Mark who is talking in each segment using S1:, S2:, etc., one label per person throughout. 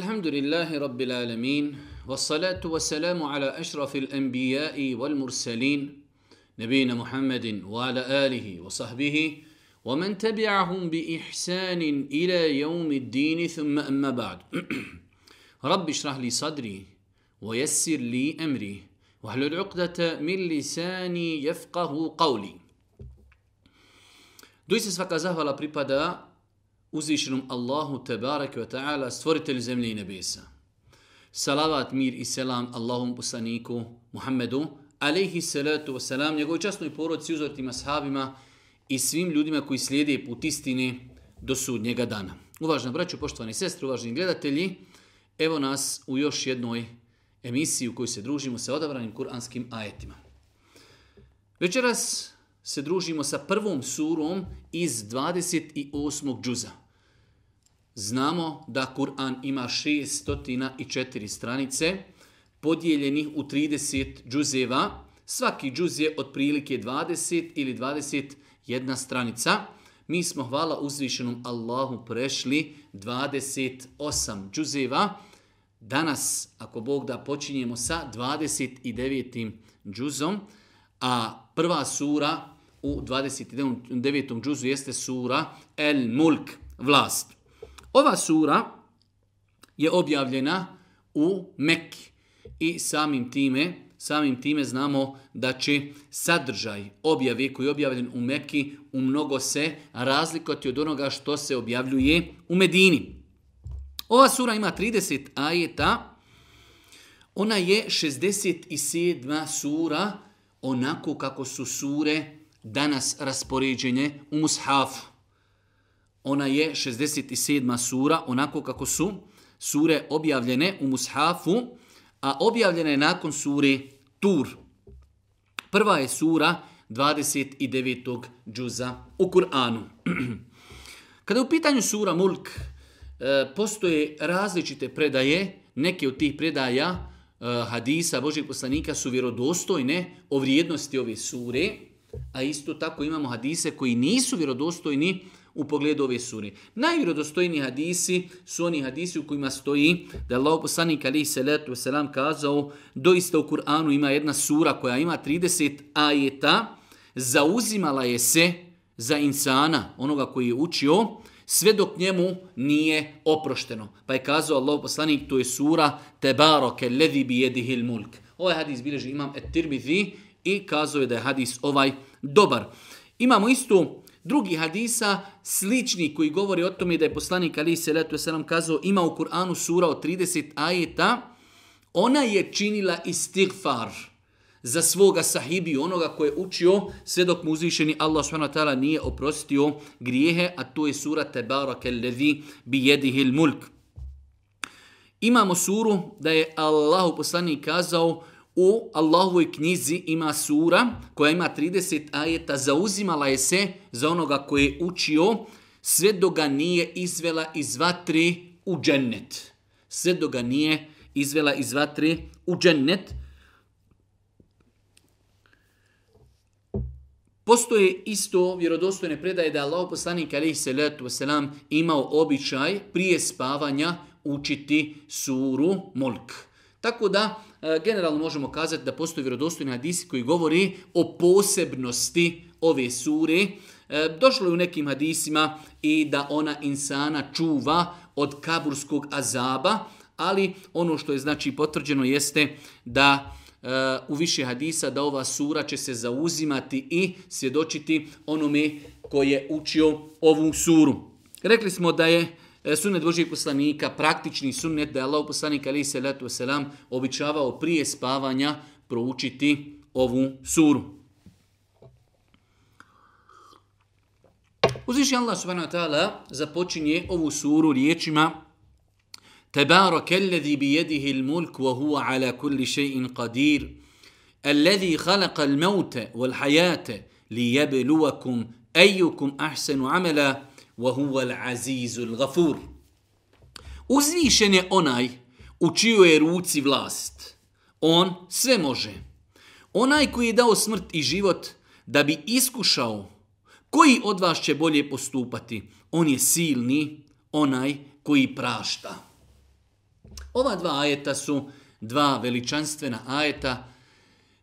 S1: الحمد لله رب العالمين والصلاة والسلام على أشرف الأنبياء والمرسلين نبينا محمد وعلى آله وصحبه ومن تبعهم بإحسان إلى يوم الدين ثم أما بعد. رب اشرح لي صدري ويسر لي أمري واحلل عقدة من لساني يفقه قولي. Doista svaka zahvala pripada uzvišenom Allahu tebareke ve ta'ala, stvoritelju zemlje i nebesa. Salavat, mir i selam Allahom poslaniku Muhammedu, alaihi salatu wasalam, njegovoj časnoj porodci, uzortima, sahabima i svim ljudima koji slijede put istine do sudnjega dana. Uvažna braću, poštovani sestri, uvaženi gledatelji, evo nas u još jednoj emisiji u kojoj se družimo sa odabranim kuranskim ajetima. Večeras se družimo sa prvom surom iz 28. džuza. Znamo da Kur'an ima 604 stranice, podijeljenih u 30 džuzeva. Svaki džuz je otprilike 20 ili 21 stranica. Mi smo, hvala uzvišenom Allahu, prešli 28 džuzeva. Danas, ako Bog da, počinjemo sa 29. džuzom, a prva sura u 29. džuzu jeste sura El Mulk, vlast. Ova sura je objavljena u Mekki i samim time, samim time znamo da će sadržaj objave koji je objavljen u Mekki u mnogo se razlikovati od onoga što se objavljuje u Medini. Ova sura ima 30 ajeta, ona je 67. sura, onako kako su sure danas raspoređenje u Mushafu. Ona je 67. sura, onako kako su sure objavljene u Mushafu, a objavljena je nakon sure Tur. Prva je sura 29. džuza u Kur'anu. Kada je u pitanju sura Mulk, e, postoje različite predaje, neke od tih predaja e, hadisa Božih poslanika su vjerodostojne o vrijednosti ove sure, a isto tako imamo hadise koji nisu vjerodostojni u pogledu ove sure. Najvjerodostojni hadisi su oni hadisi u kojima stoji da je Allah poslanik ali salatu wasalam kazao doista u Kur'anu ima jedna sura koja ima 30 ajeta zauzimala je se za insana, onoga koji je učio, sve dok njemu nije oprošteno. Pa je kazao Allah poslanik, to je sura Tebaroke ledhi bi jedihil mulk. Ovaj hadis bilježi imam et tirmidhi i kazao je da je hadis ovaj dobar. Imamo istu drugi hadisa slični koji govori o tome da je poslanik Ali se letu selam kazao ima u Kur'anu sura od 30 ajeta, ona je činila istighfar za svoga sahibiju, onoga koje je učio, sve dok mu uzvišeni Allah s.w.t. nije oprostio grijehe, a to je sura Tebarak el-Levi bi jedihil mulk. Imamo suru da je Allahu poslanik kazao u Allahovoj knjizi ima sura koja ima 30 ajeta, zauzimala je se za onoga koji je učio, sve do ga nije izvela iz vatri u džennet. Sve do ga nije izvela iz vatri u džennet. Postoje isto vjerodostojne predaje da Allah poslanik alaihi salatu wasalam imao običaj prije spavanja učiti suru Mulk. Tako da E, generalno možemo kazati da postoji vjerodostojni hadisi koji govori o posebnosti ove sure. E, došlo je u nekim hadisima i da ona insana čuva od kaburskog azaba, ali ono što je znači potvrđeno jeste da e, u više hadisa da ova sura će se zauzimati i svjedočiti onome koji je učio ovu suru. Rekli smo da je E, sunnet Božijeg poslanika, praktični sunnet da je Allah poslanik ali se letu selam običavao prije spavanja proučiti ovu suru. Uzviši Allah subhanahu wa ta'ala započinje ovu suru riječima Tebarak alladhi bi yadihi al-mulk wa huwa ala kulli shay'in qadir alladhi khalaqa al-mauta wal hayata liyabluwakum ayyukum ahsanu amala وَهُوَ الْعَزِيزُ الْغَفُورُ Uzvišen je onaj u čijoj je ruci vlast. On sve može. Onaj koji je dao smrt i život da bi iskušao koji od vas će bolje postupati. On je silni, onaj koji prašta. Ova dva ajeta su dva veličanstvena ajeta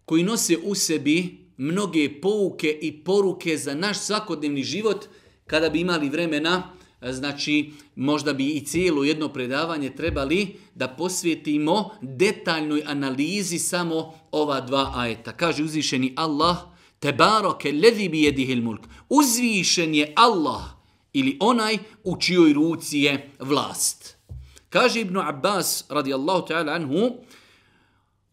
S1: koji nose u sebi mnoge pouke i poruke za naš svakodnevni život kada bi imali vremena e, znači možda bi i cijelo jedno predavanje trebali da posvetimo detaljnoj analizi samo ova dva ajeta. Kaže uzvišeni Allah, Tebaroke ledhi bi jedihil mulk. Uzvišen je Allah ili onaj u čijoj ruci je vlast. Kaže Ibnu Abbas radijallahu ta'ala anhu,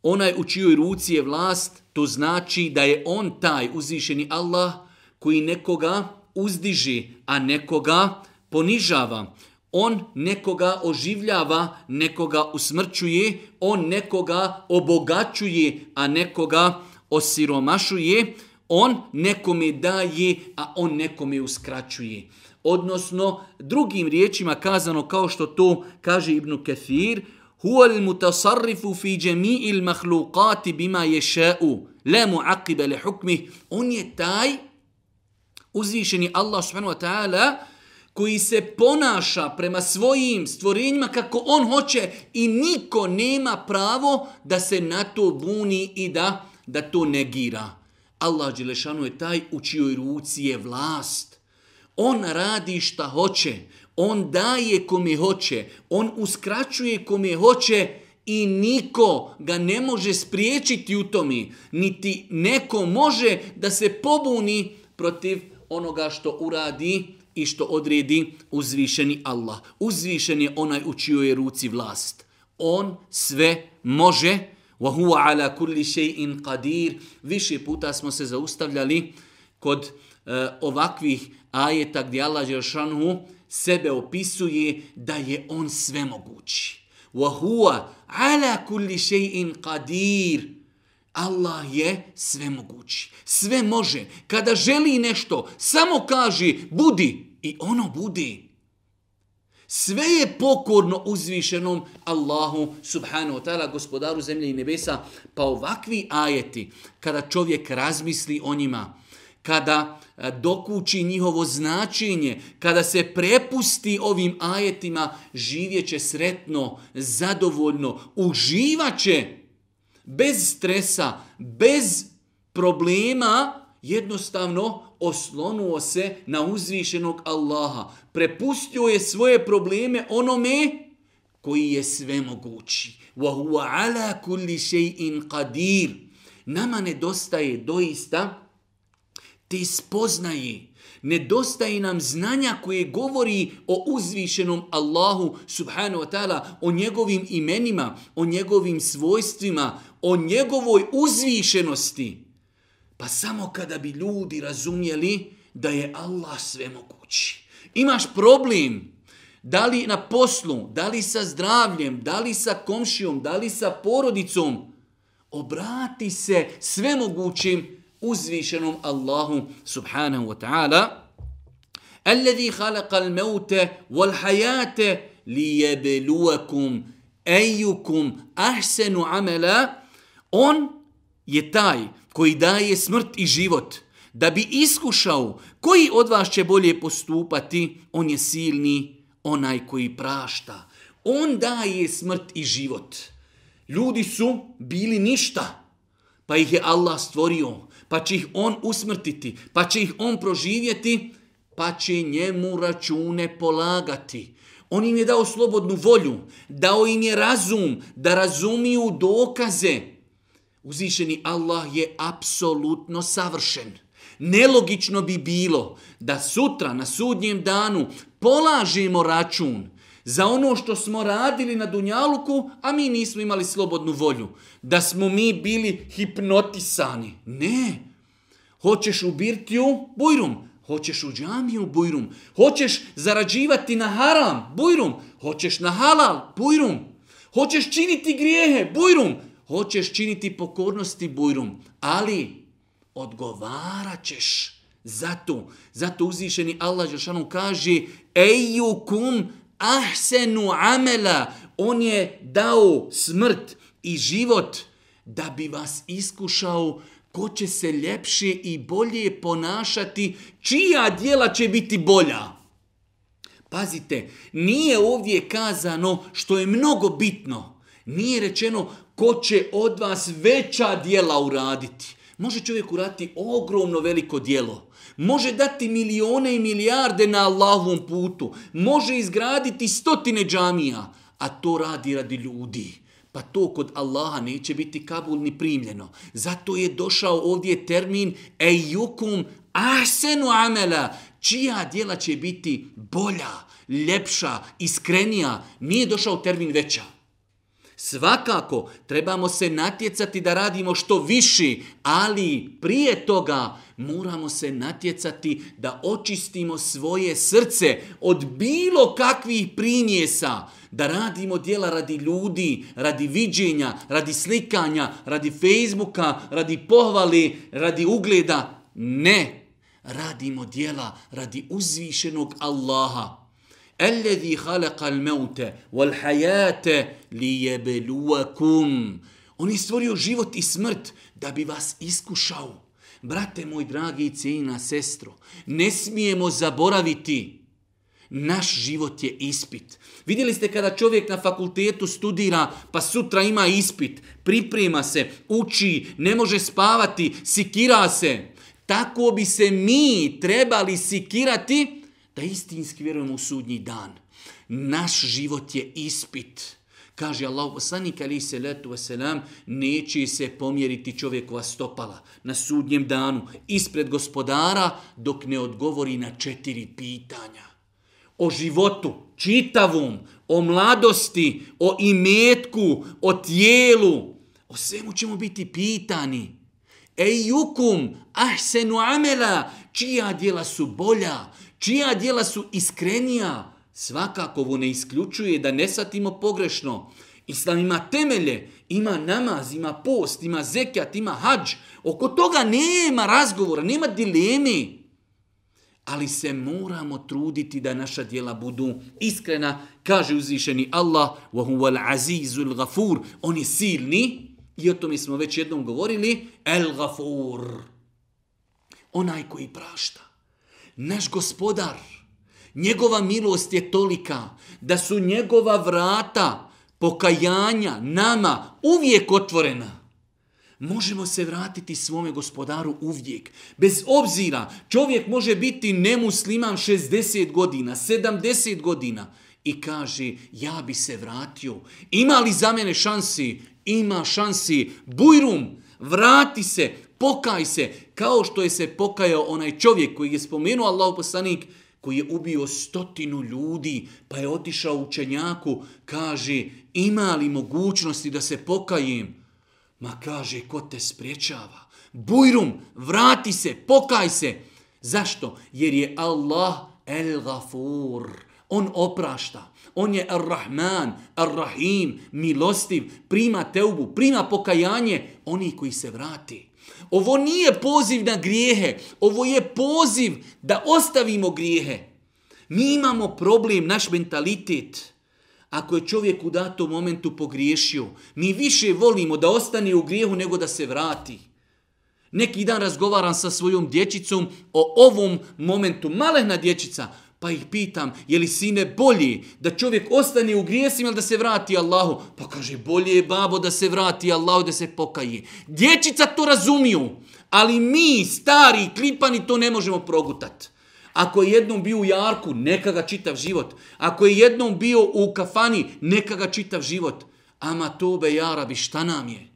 S1: onaj u čijoj ruci je vlast, to znači da je on taj uzvišeni Allah koji nekoga uzdiži, a nekoga ponižava. On nekoga oživljava, nekoga usmrćuje, on nekoga obogaćuje, a nekoga osiromašuje, on nekome daje, a on nekome uskraćuje. Odnosno, drugim riječima kazano kao što to kaže Ibn Kathir, huwa al-mutasarrifu fi jami'il al-makhluqati bima yasha'u la mu'aqqiba li hukmihi on je taj uzvišeni Allah subhanahu wa ta'ala koji se ponaša prema svojim stvorenjima kako on hoće i niko nema pravo da se na to buni i da da to negira. Allah Đelešanu je taj u čijoj ruci je vlast. On radi šta hoće. On daje kome hoće. On uskraćuje kome hoće i niko ga ne može spriječiti u tome. Niti neko može da se pobuni protiv onoga što uradi i što odredi uzvišeni Allah. Uzvišen je onaj u čijoj ruci vlast. On sve može. Wa huwa ala kulli shay'in qadir. Više puta smo se zaustavljali kod e, ovakvih ajeta gdje Allah Žešanhu sebe opisuje da je on svemogući. Wa huwa ala kulli shay'in qadir. Allah je sve mogući. Sve može. Kada želi nešto, samo kaže budi i ono budi. Sve je pokorno uzvišenom Allahu subhanahu wa ta'ala, gospodaru zemlje i nebesa. Pa ovakvi ajeti, kada čovjek razmisli o njima, kada e, dokući njihovo značenje, kada se prepusti ovim ajetima, živjeće sretno, zadovoljno, uživaće bez stresa, bez problema, jednostavno oslonuo se na uzvišenog Allaha. Prepustio je svoje probleme onome koji je sve mogući. Wa huwa ala kulli shay'in qadir. Nama nedostaje doista te spoznaje. Nedostaje nam znanja koje govori o uzvišenom Allahu subhanahu wa ta'ala, o njegovim imenima, o njegovim svojstvima, o njegovoj uzvišenosti. Pa samo kada bi ljudi razumjeli da je Allah sve mogući. Imaš problem, da li na poslu, da li sa zdravljem, da li sa komšijom, da li sa porodicom, obrati se sve mogućim uzvišenom Allahu subhanahu wa ta'ala. Alladhi khalaqa al-mauta wal hayata liyabluwakum ayyukum ahsanu amala On je taj koji daje smrt i život da bi iskušao koji od vas će bolje postupati. On je silni, onaj koji prašta. On daje smrt i život. Ljudi su bili ništa, pa ih je Allah stvorio, pa će ih On usmrtiti, pa će ih On proživjeti, pa će njemu račune polagati. On im je dao slobodnu volju, dao im je razum, da razumiju dokaze, Uzvišeni Allah je apsolutno savršen. Nelogično bi bilo da sutra na sudnjem danu polažemo račun za ono što smo radili na Dunjaluku, a mi nismo imali slobodnu volju. Da smo mi bili hipnotisani. Ne. Hoćeš u birtiju? Bujrum. Hoćeš u džamiju? Bujrum. Hoćeš zarađivati na haram? Bujrum. Hoćeš na halal? Bujrum. Hoćeš činiti grijehe? Bujrum hoćeš činiti pokornosti bujrum, ali odgovarat ćeš zato. Zato uzvišeni Allah Žešanu kaže Ejukum ahsenu amela. On je dao smrt i život da bi vas iskušao ko će se ljepše i bolje ponašati, čija dijela će biti bolja. Pazite, nije ovdje kazano što je mnogo bitno. Nije rečeno ko će od vas veća dijela uraditi. Može čovjek uraditi ogromno veliko dijelo. Može dati milione i milijarde na Allahovom putu. Može izgraditi stotine džamija. A to radi radi ljudi. Pa to kod Allaha neće biti kabul ni primljeno. Zato je došao ovdje termin ejukum ahsenu amela. Čija dijela će biti bolja, ljepša, iskrenija. Nije došao termin veća. Svakako, trebamo se natjecati da radimo što viši, ali prije toga moramo se natjecati da očistimo svoje srce od bilo kakvih primjesa, da radimo dijela radi ljudi, radi viđenja, radi slikanja, radi Facebooka, radi pohvali, radi ugleda. Ne, radimo dijela radi uzvišenog Allaha. Alladhi khalaqa al-mauta wal-hayata liyabluwakum. On je stvorio život i smrt da bi vas iskušao. Brate moj dragi i cijena sestro, ne smijemo zaboraviti Naš život je ispit. Vidjeli ste kada čovjek na fakultetu studira, pa sutra ima ispit, priprema se, uči, ne može spavati, sikira se. Tako bi se mi trebali sikirati da istinski vjerujemo u sudnji dan. Naš život je ispit. Kaže Allah poslanik ali se letu wasalam, neće se pomjeriti čovjekova stopala na sudnjem danu ispred gospodara dok ne odgovori na četiri pitanja. O životu, čitavom, o mladosti, o imetku, o tijelu. O svemu ćemo biti pitani. Ejukum, ahsenu amela, čija djela su bolja, čija djela su iskrenija, svakako ovo ne isključuje da ne satimo pogrešno. Islam ima temelje, ima namaz, ima post, ima zekijat, ima hađ. Oko toga nema razgovora, nema dilemi. Ali se moramo truditi da naša djela budu iskrena. Kaže uzvišeni Allah, وَهُوَ الْعَزِيزُ الْغَفُورُ On je silni, i o tome smo već jednom govorili, El Gafur. Onaj koji prašta. Naš gospodar, njegova milost je tolika da su njegova vrata pokajanja nama uvijek otvorena. Možemo se vratiti svome gospodaru uvijek. Bez obzira, čovjek može biti nemusliman 60 godina, 70 godina i kaže, ja bi se vratio. Ima li za mene šansi? Ima šansi. Bujrum, vrati se, pokaj se, kao što je se pokajao onaj čovjek koji je spomenuo Allahu poslanik, koji je ubio stotinu ljudi, pa je otišao učenjaku, kaže, ima li mogućnosti da se pokajem? Ma kaže, ko te spriječava? Bujrum, vrati se, pokaj se. Zašto? Jer je Allah el gafur. On oprašta. On je ar-Rahman, ar-Rahim, milostiv, prima teubu, prima pokajanje oni koji se vrati. Ovo nije poziv na grijehe, ovo je poziv da ostavimo grijehe. Mi imamo problem, naš mentalitet. Ako je čovjek u datom momentu pogriješio, mi više volimo da ostane u grijehu nego da se vrati. Neki dan razgovaram sa svojom dječicom o ovom momentu. Malehna dječica, pa ih pitam, je li sine bolji da čovjek ostane u grijesima ili da se vrati Allahu? Pa kaže, bolje je babo da se vrati Allahu da se pokaje. Dječica to razumiju, ali mi, stari, klipani, to ne možemo progutati. Ako je jednom bio u jarku, neka ga čitav život. Ako je jednom bio u kafani, neka ga čitav život. Ama tobe jarabi, šta nam je?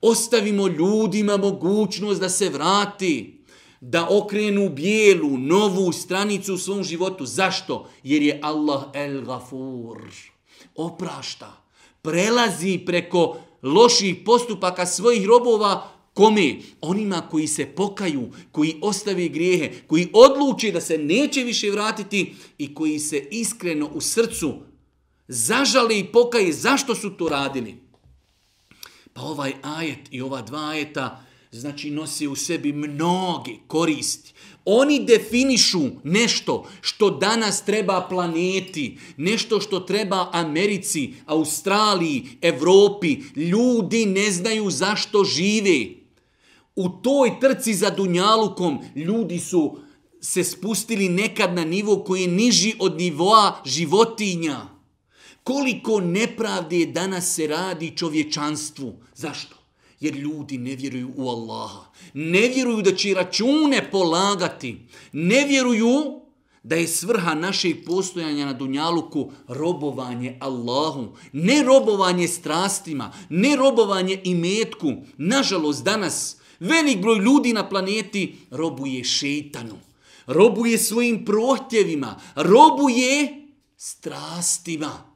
S1: Ostavimo ljudima mogućnost da se vrati, da okrenu bijelu, novu stranicu u svom životu. Zašto? Jer je Allah el gafur. Oprašta. Prelazi preko loših postupaka svojih robova Kome? Onima koji se pokaju, koji ostave grijehe, koji odluče da se neće više vratiti i koji se iskreno u srcu zažale i pokaje zašto su to radili. Pa ovaj ajet i ova dva ajeta znači nosi u sebi mnoge koristi. Oni definišu nešto što danas treba planeti, nešto što treba Americi, Australiji, Evropi. Ljudi ne znaju zašto žive. U toj trci za Dunjalukom ljudi su se spustili nekad na nivo koji je niži od nivoa životinja. Koliko nepravde danas se radi čovječanstvu. Zašto? Jer ljudi ne vjeruju u Allaha. Ne vjeruju da će račune polagati. Ne vjeruju da je svrha našeg postojanja na Dunjaluku robovanje Allahu. Ne robovanje strastima, ne robovanje imetku. Nažalost, danas velik broj ljudi na planeti robuje šeitanu. Robuje svojim prohtjevima. Robuje strastima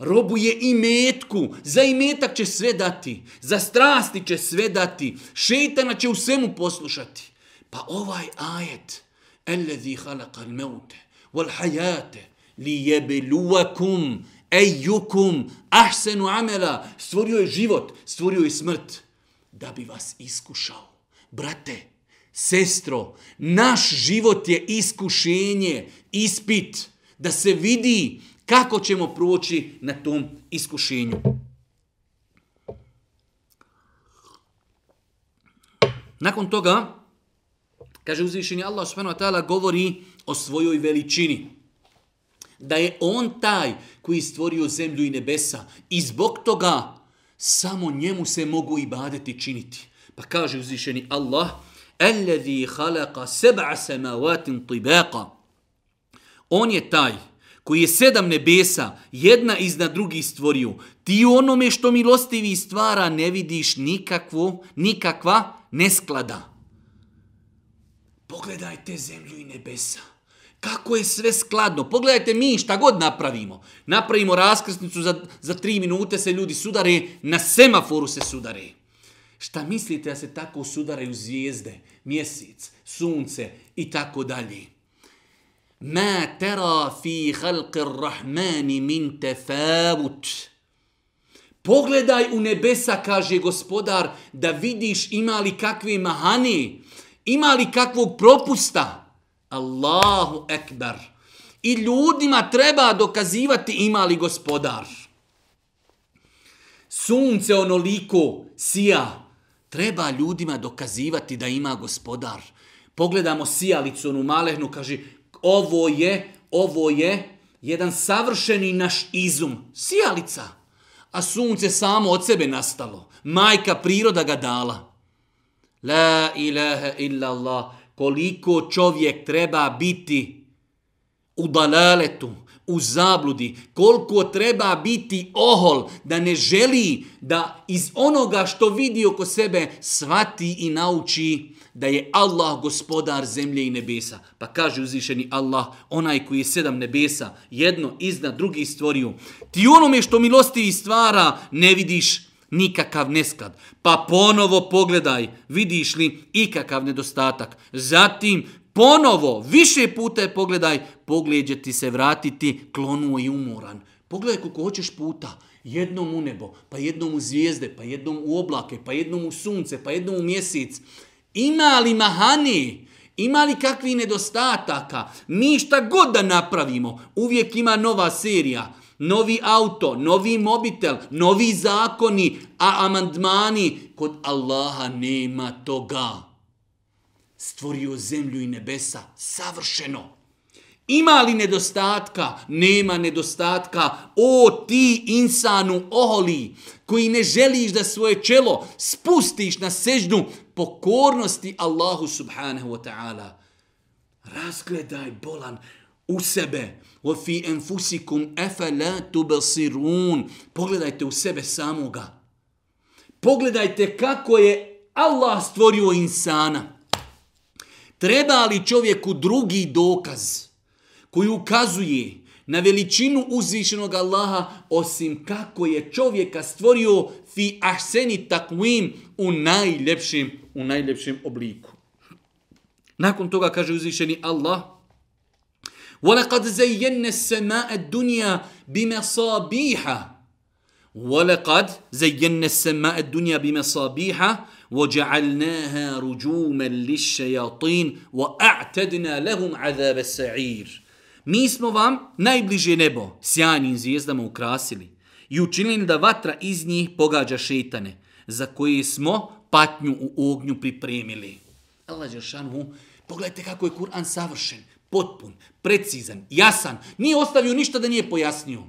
S1: robuje i metku, za imetak će sve dati, za strasti će sve dati, šeitana će u svemu poslušati. Pa ovaj ajet, الذي خلق الموت والحياة ليبلوكم أيكم أحسن عملا stvorio je život, stvorio je smrt da bi vas iskušao. Brate, sestro, naš život je iskušenje, ispit, da se vidi kako ćemo proći na tom iskušenju. Nakon toga, kaže uzvišenje Allah subhanahu wa ta'ala govori o svojoj veličini. Da je on taj koji stvorio zemlju i nebesa i zbog toga samo njemu se mogu i badeti činiti. Pa kaže uzvišeni Allah, Alladhi khalaqa seb'a samavatin tibaqa. On je taj koji je sedam nebesa, jedna iznad drugih stvorio, ti onome što milostivi stvara ne vidiš nikakvo, nikakva nesklada. Pogledajte zemlju i nebesa. Kako je sve skladno. Pogledajte mi šta god napravimo. Napravimo raskrsnicu za, za tri minute se ljudi sudare, na semaforu se sudare. Šta mislite da se tako sudaraju zvijezde, mjesec, sunce i tako dalje? Ma tera fi halqi rahmani min tefavut. Pogledaj u nebesa, kaže gospodar, da vidiš ima li kakve mahane, ima li kakvog propusta. Allahu ekber. I ljudima treba dokazivati ima li gospodar. Sunce onoliko sija. Treba ljudima dokazivati da ima gospodar. Pogledamo sijalicu, onu malehnu, kaže, ovo je, ovo je jedan savršeni naš izum. Sijalica. A sunce samo od sebe nastalo. Majka priroda ga dala. La ilaha illa Allah. Koliko čovjek treba biti u dalaletu, u zabludi, koliko treba biti ohol da ne želi da iz onoga što vidi oko sebe svati i nauči da je Allah gospodar zemlje i nebesa. Pa kaže uzvišeni Allah, onaj koji je sedam nebesa, jedno iznad drugi stvorio. Ti onome što milosti stvara ne vidiš nikakav nesklad. Pa ponovo pogledaj, vidiš li ikakav nedostatak. Zatim ponovo, više puta je pogledaj, pogled će ti se vratiti klonuo i umoran. Pogledaj koliko hoćeš puta, jednom u nebo, pa jednom u zvijezde, pa jednom u oblake, pa jednom u sunce, pa jednom u mjesec. Ima li mahani? Ima li kakvi nedostataka? Mi šta god da napravimo, uvijek ima nova serija. Novi auto, novi mobitel, novi zakoni, a amandmani. Kod Allaha nema toga. Stvorio zemlju i nebesa savršeno. Ima li nedostatka? Nema nedostatka. O ti insanu oholi koji ne želiš da svoje čelo spustiš na sežnu pokornosti Allahu subhanahu wa ta'ala. Razgledaj bolan u sebe. Wa fi enfusikum afala. Pogledajte u sebe samoga. Pogledajte kako je Allah stvorio insana Treba li čovjeku drugi dokaz koji ukazuje na veličinu uzvišenog Allaha osim kako je čovjeka stvorio fi ahseni takvim u najljepšim, u najljepšim obliku. Nakon toga kaže uzvišeni Allah وَلَقَدْ زَيَّنَّ السَّمَاءَ الدُّنْيَا بِمَصَابِيحَ وَلَقَدْ زَيَّنَّ السَّمَاءَ الدُّنْيَا بِمَصَابِيحَ وَجَعَلْنَاهَا رُجُومًا لِلشَّيَاطِينَ وَأَعْتَدْنَا لَهُمْ عَذَابَ السَّعِيرِ Mi smo vam najbliže nebo sjajnim zvijezdama ukrasili i učinili da vatra iz njih pogađa šetane, za koje smo patnju u ognju pripremili. Allah Đeršanu Pogledajte kako je Kur'an savršen, potpun, precizan, jasan. Nije ostavio ništa da nije pojasnio.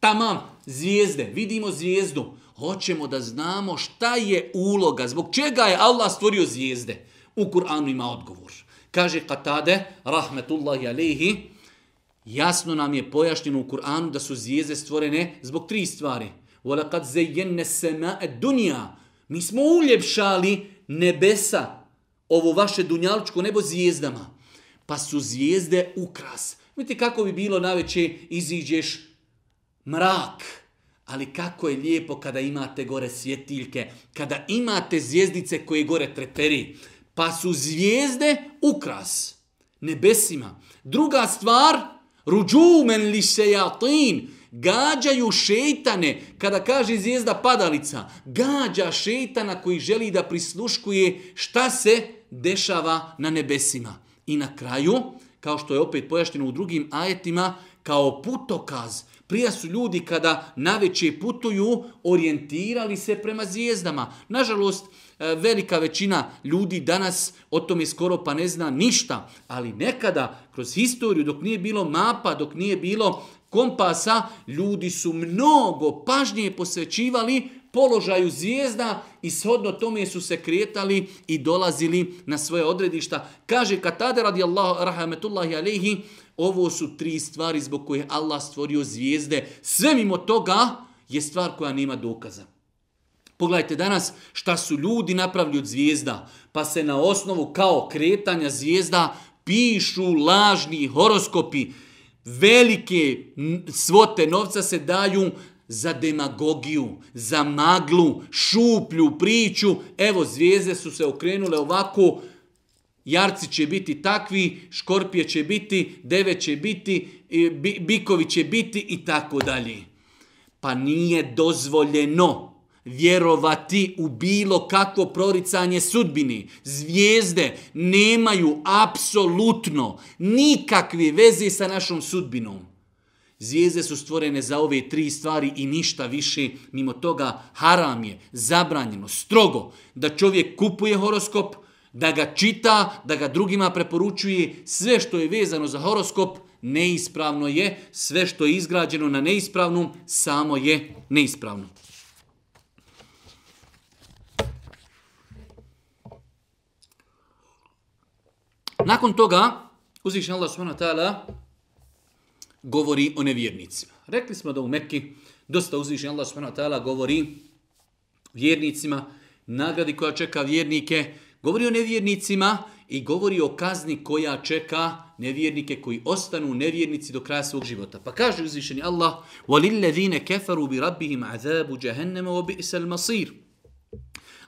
S1: Tamam, zvijezde, vidimo zvijezdu. Hoćemo da znamo šta je uloga, zbog čega je Allah stvorio zvijezde. U Kur'anu ima odgovor. Kaže Katade, rahmetullahi alihi, jasno nam je pojašnjeno u Kur'anu da su zvijezde stvorene zbog tri stvari. وَلَقَدْ زَيَّنَّ السَّمَاءَ dunja. Mi smo uljepšali nebesa, ovo vaše dunjaličko nebo zvijezdama. Pa su zvijezde ukras. Vidite kako bi bilo naveće iziđeš mrak. Ali kako je lijepo kada imate gore svjetiljke, kada imate zvijezdice koje gore treperi. Pa su zvijezde ukras nebesima. Druga stvar, ruđumen li šejatin, gađaju šeitane. Kada kaže zvijezda padalica, gađa šeitana koji želi da prisluškuje šta se dešava na nebesima. I na kraju, kao što je opet pojašteno u drugim ajetima, kao putokaz, Prija su ljudi kada naveće putuju orijentirali se prema zvijezdama. Nažalost, e, velika većina ljudi danas o tome skoro pa ne zna ništa, ali nekada kroz historiju dok nije bilo mapa, dok nije bilo kompasa, ljudi su mnogo pažnje posvećivali položaju zvijezda i shodno tome su se kretali i dolazili na svoje odredišta. Kaže Katade radijallahu rahmetullahi alaihi, ovo su tri stvari zbog koje Allah stvorio zvijezde. Sve mimo toga je stvar koja nema dokaza. Pogledajte danas šta su ljudi napravili od zvijezda, pa se na osnovu kao kretanja zvijezda pišu lažni horoskopi, velike svote novca se daju za demagogiju, za maglu, šuplju priču. Evo, zvijezde su se okrenule ovako, jarci će biti takvi, škorpije će biti, deve će biti, bikovi će biti i tako dalje. Pa nije dozvoljeno vjerovati u bilo kakvo proricanje sudbini. Zvijezde nemaju apsolutno nikakve veze sa našom sudbinom. Zvijezde su stvorene za ove tri stvari i ništa više. Mimo toga haram je, zabranjeno, strogo da čovjek kupuje horoskop, da ga čita, da ga drugima preporučuje. Sve što je vezano za horoskop neispravno je, sve što je izgrađeno na neispravnom samo je neispravno. Nakon toga, uzvišnji Allah subhanahu ta'ala govori o nevjernicima. Rekli smo da u Mekki dosta uzvišnji Allah subhanahu ta'ala govori vjernicima, nagradi koja čeka vjernike, Govori o nevjernicima i govori o kazni koja čeka nevjernike koji ostanu nevjernici do kraja svog života. Pa kaže uzvišeni Allah: "Walillezine kafaru bi rabbihim azabu jahannama wa bi'sal masir."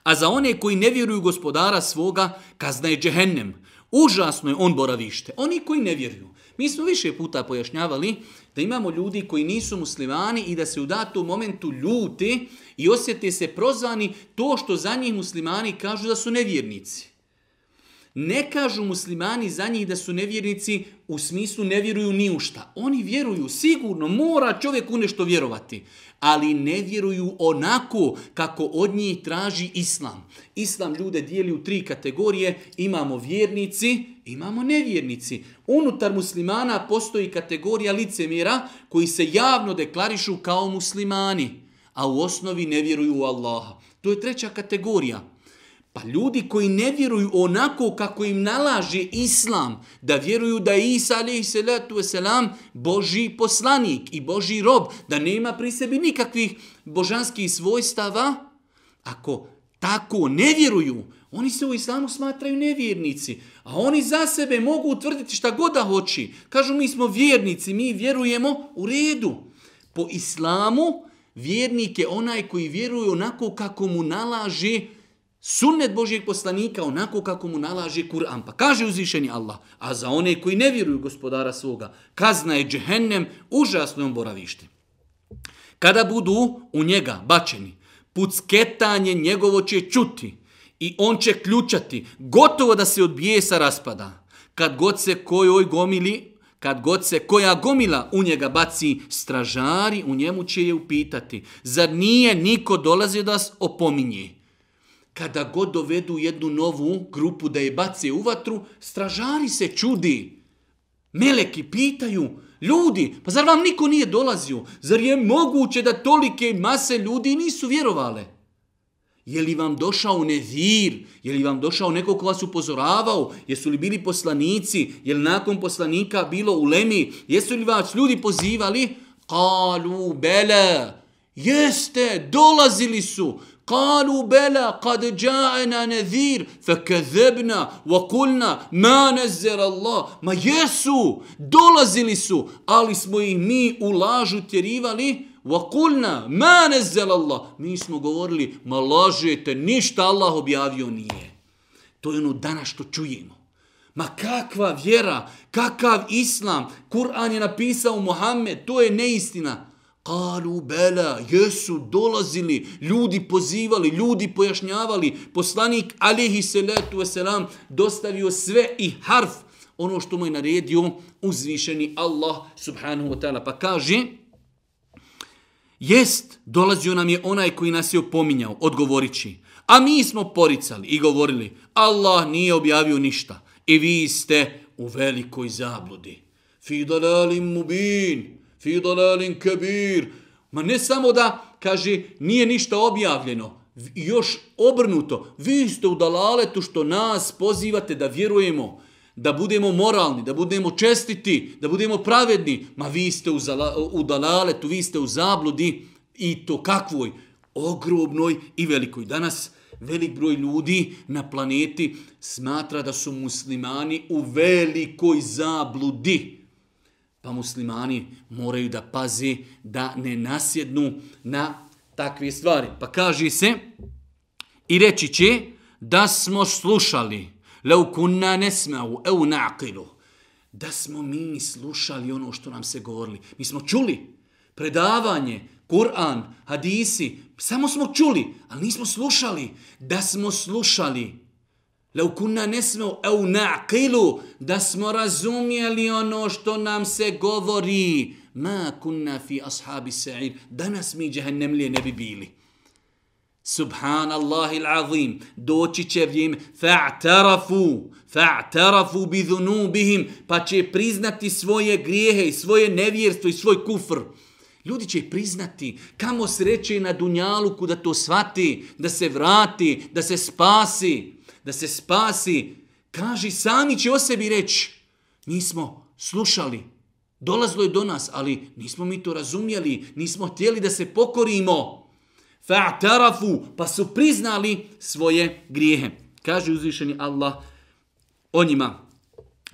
S1: A za one koji ne vjeruju gospodara svoga, kazna je džehennem. Užasno je on boravište. Oni koji ne vjeruju. Mi smo više puta pojašnjavali da imamo ljudi koji nisu muslimani i da se u datom momentu ljute i osjete se prozvani to što za njih muslimani kažu da su nevjernici. Ne kažu muslimani za njih da su nevjernici u smislu ne vjeruju ni u šta. Oni vjeruju, sigurno, mora čovjek u nešto vjerovati. Ali ne vjeruju onako kako od njih traži islam. Islam ljude dijeli u tri kategorije. Imamo vjernici, imamo nevjernici. Unutar muslimana postoji kategorija licemjera koji se javno deklarišu kao muslimani. A u osnovi ne vjeruju u Allaha. To je treća kategorija. Pa ljudi koji ne vjeruju onako kako im nalaže islam, da vjeruju da je Isa alaih salatu wasalam Boži poslanik i Boži rob, da nema pri sebi nikakvih božanskih svojstava, ako tako ne vjeruju, oni se u islamu smatraju nevjernici, a oni za sebe mogu utvrditi šta god da hoći. Kažu mi smo vjernici, mi vjerujemo u redu. Po islamu vjernik je onaj koji vjeruje onako kako mu nalaže islam sunnet Božijeg poslanika onako kako mu nalaže Kur'an. Pa kaže uzvišeni Allah, a za one koji ne vjeruju gospodara svoga, kazna je džehennem užasnom boravište. Kada budu u njega bačeni, pucketanje njegovo će čuti i on će ključati, gotovo da se od bijesa raspada. Kad god se kojoj gomili, kad god se koja gomila u njega baci stražari, u njemu će je upitati, zar nije niko dolazio da vas opominje? Kada god dovedu jednu novu grupu da je bace u vatru, stražari se čudi. Meleki pitaju, ljudi, pa zar vam niko nije dolazio? Zar je moguće da tolike mase ljudi nisu vjerovale? Je li vam došao nezir? Je li vam došao neko ko vas upozoravao? Jesu li bili poslanici? Je li nakon poslanika bilo u lemi? Jesu li vas ljudi pozivali? Kalu bele. Jeste, dolazili su. قالوا بلى قد جاءنا نذير فكذبنا وقلنا ما نزل الله ما يسو dolazili su ali smo ih mi u lažu tjerivali وقلنا ما نزل الله mi smo govorili ma lažete ništa Allah objavio nije to je ono danas što čujemo Ma kakva vjera, kakav islam, Kur'an je napisao Muhammed, to je neistina. Kalu bela, jesu dolazili, ljudi pozivali, ljudi pojašnjavali, poslanik alihi salatu wasalam dostavio sve i harf, ono što mu je naredio uzvišeni Allah subhanahu wa ta'ala. Pa kaže, jest, dolazio nam je onaj koji nas je opominjao, odgovorići, a mi smo poricali i govorili, Allah nije objavio ništa i vi ste u velikoj zabludi. Fi dalalim mubin, fi dalalin kabir. Ma ne samo da, kaže, nije ništa objavljeno, još obrnuto, vi ste u dalaletu što nas pozivate da vjerujemo, da budemo moralni, da budemo čestiti, da budemo pravedni, ma vi ste u, zala, u dalaletu, vi ste u zabludi i to kakvoj, ogromnoj i velikoj. Danas velik broj ljudi na planeti smatra da su muslimani u velikoj zabludi pa muslimani moraju da pazi da ne nasjednu na takve stvari. Pa kaže se i reći će da smo slušali leu kunna nesmau eu naqilu da smo mi slušali ono što nam se govorili. Mi smo čuli predavanje, Kur'an, hadisi, samo smo čuli, ali nismo slušali. Da smo slušali, Lau kunna nesmo au naqilu da smo razumjeli ono što nam se govori. Ma kunna fi ashabi sa'ir. Danas mi džahennemlije ne bi bili. Subhanallahi l'azim. Doći će vrijeme. Fa'tarafu. Fa'tarafu bi dhunubihim. Pa će priznati svoje grijehe i svoje nevjerstvo i svoj kufr. Ljudi će priznati kamo sreće na Dunjaluku da to svati, da se vrati, da se spasi da se spasi, kaži sami će o sebi reći, nismo slušali, dolazlo je do nas, ali nismo mi to razumjeli, nismo htjeli da se pokorimo. Fa'tarafu, pa su priznali svoje grijehe. Kaže uzvišeni Allah o njima,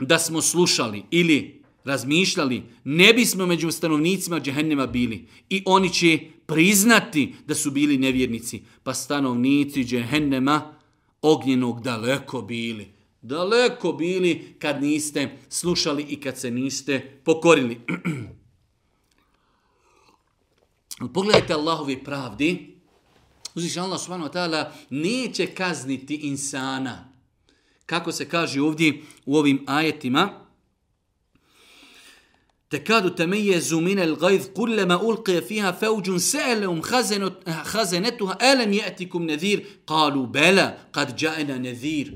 S1: da smo slušali ili razmišljali, ne bismo među stanovnicima džehennema bili. I oni će priznati da su bili nevjernici. Pa stanovnici džehennema ognjenog daleko bili. Daleko bili kad niste slušali i kad se niste pokorili. Pogledajte Allahovi pravdi. Uzviš Allah subhanahu wa ta'ala neće kazniti insana. Kako se kaže ovdje u ovim ajetima, tekadu temejezu minel gajz kullema ulqije fiha feuđun se'elum hazenetuha elem je'tikum nedhir kalu bela kad ja'ena nedhir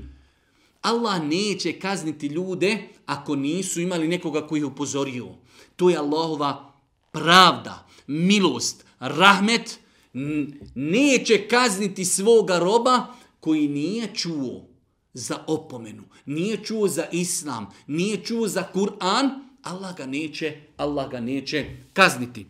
S1: Allah neće kazniti ljude ako nisu imali nekoga koji ih upozorio. To je Allahova pravda, milost, rahmet. Neće kazniti svoga roba koji nije čuo za opomenu, nije čuo za islam, nije čuo za Kur'an, Allah ga neće, Allah ga neće kazniti.